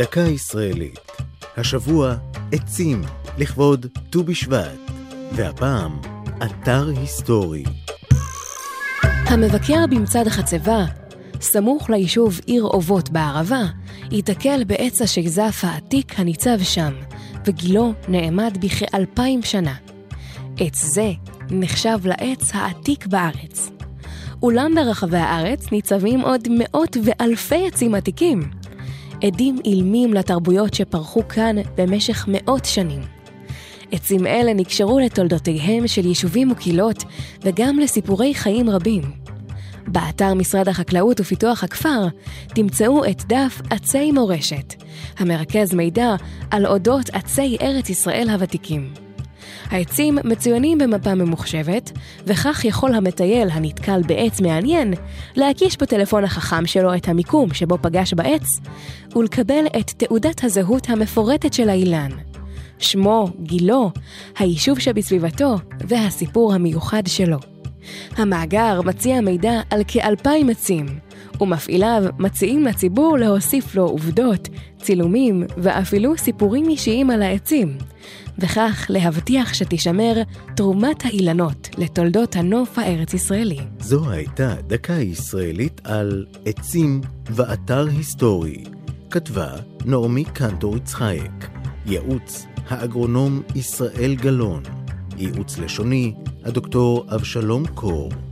דקה ישראלית. השבוע עצים לכבוד ט"ו בשבט, והפעם אתר היסטורי. המבקר במצעד החצבה, סמוך ליישוב עיר אובות בערבה, ייתקל בעץ השייזף העתיק הניצב שם, וגילו נעמד בכאלפיים שנה. עץ זה נחשב לעץ העתיק בארץ. אולם ברחבי הארץ ניצבים עוד מאות ואלפי עצים עתיקים. עדים אילמים לתרבויות שפרחו כאן במשך מאות שנים. עצים אלה נקשרו לתולדותיהם של יישובים וקהילות, וגם לסיפורי חיים רבים. באתר משרד החקלאות ופיתוח הכפר תמצאו את דף עצי מורשת, המרכז מידע על אודות עצי ארץ ישראל הוותיקים. העצים מצוינים במפה ממוחשבת, וכך יכול המטייל הנתקל בעץ מעניין להקיש בטלפון החכם שלו את המיקום שבו פגש בעץ, ולקבל את תעודת הזהות המפורטת של האילן. שמו, גילו, היישוב שבסביבתו והסיפור המיוחד שלו. המאגר מציע מידע על כאלפיים עצים, ומפעיליו מציעים לציבור להוסיף לו עובדות, צילומים ואפילו סיפורים אישיים על העצים, וכך להבטיח שתישמר תרומת האילנות לתולדות הנוף הארץ-ישראלי. זו הייתה דקה ישראלית על עצים ואתר היסטורי. כתבה נעמי קנטור יצחייק, ייעוץ האגרונום ישראל גלאון, ייעוץ לשוני הדוקטור אבשלום קור.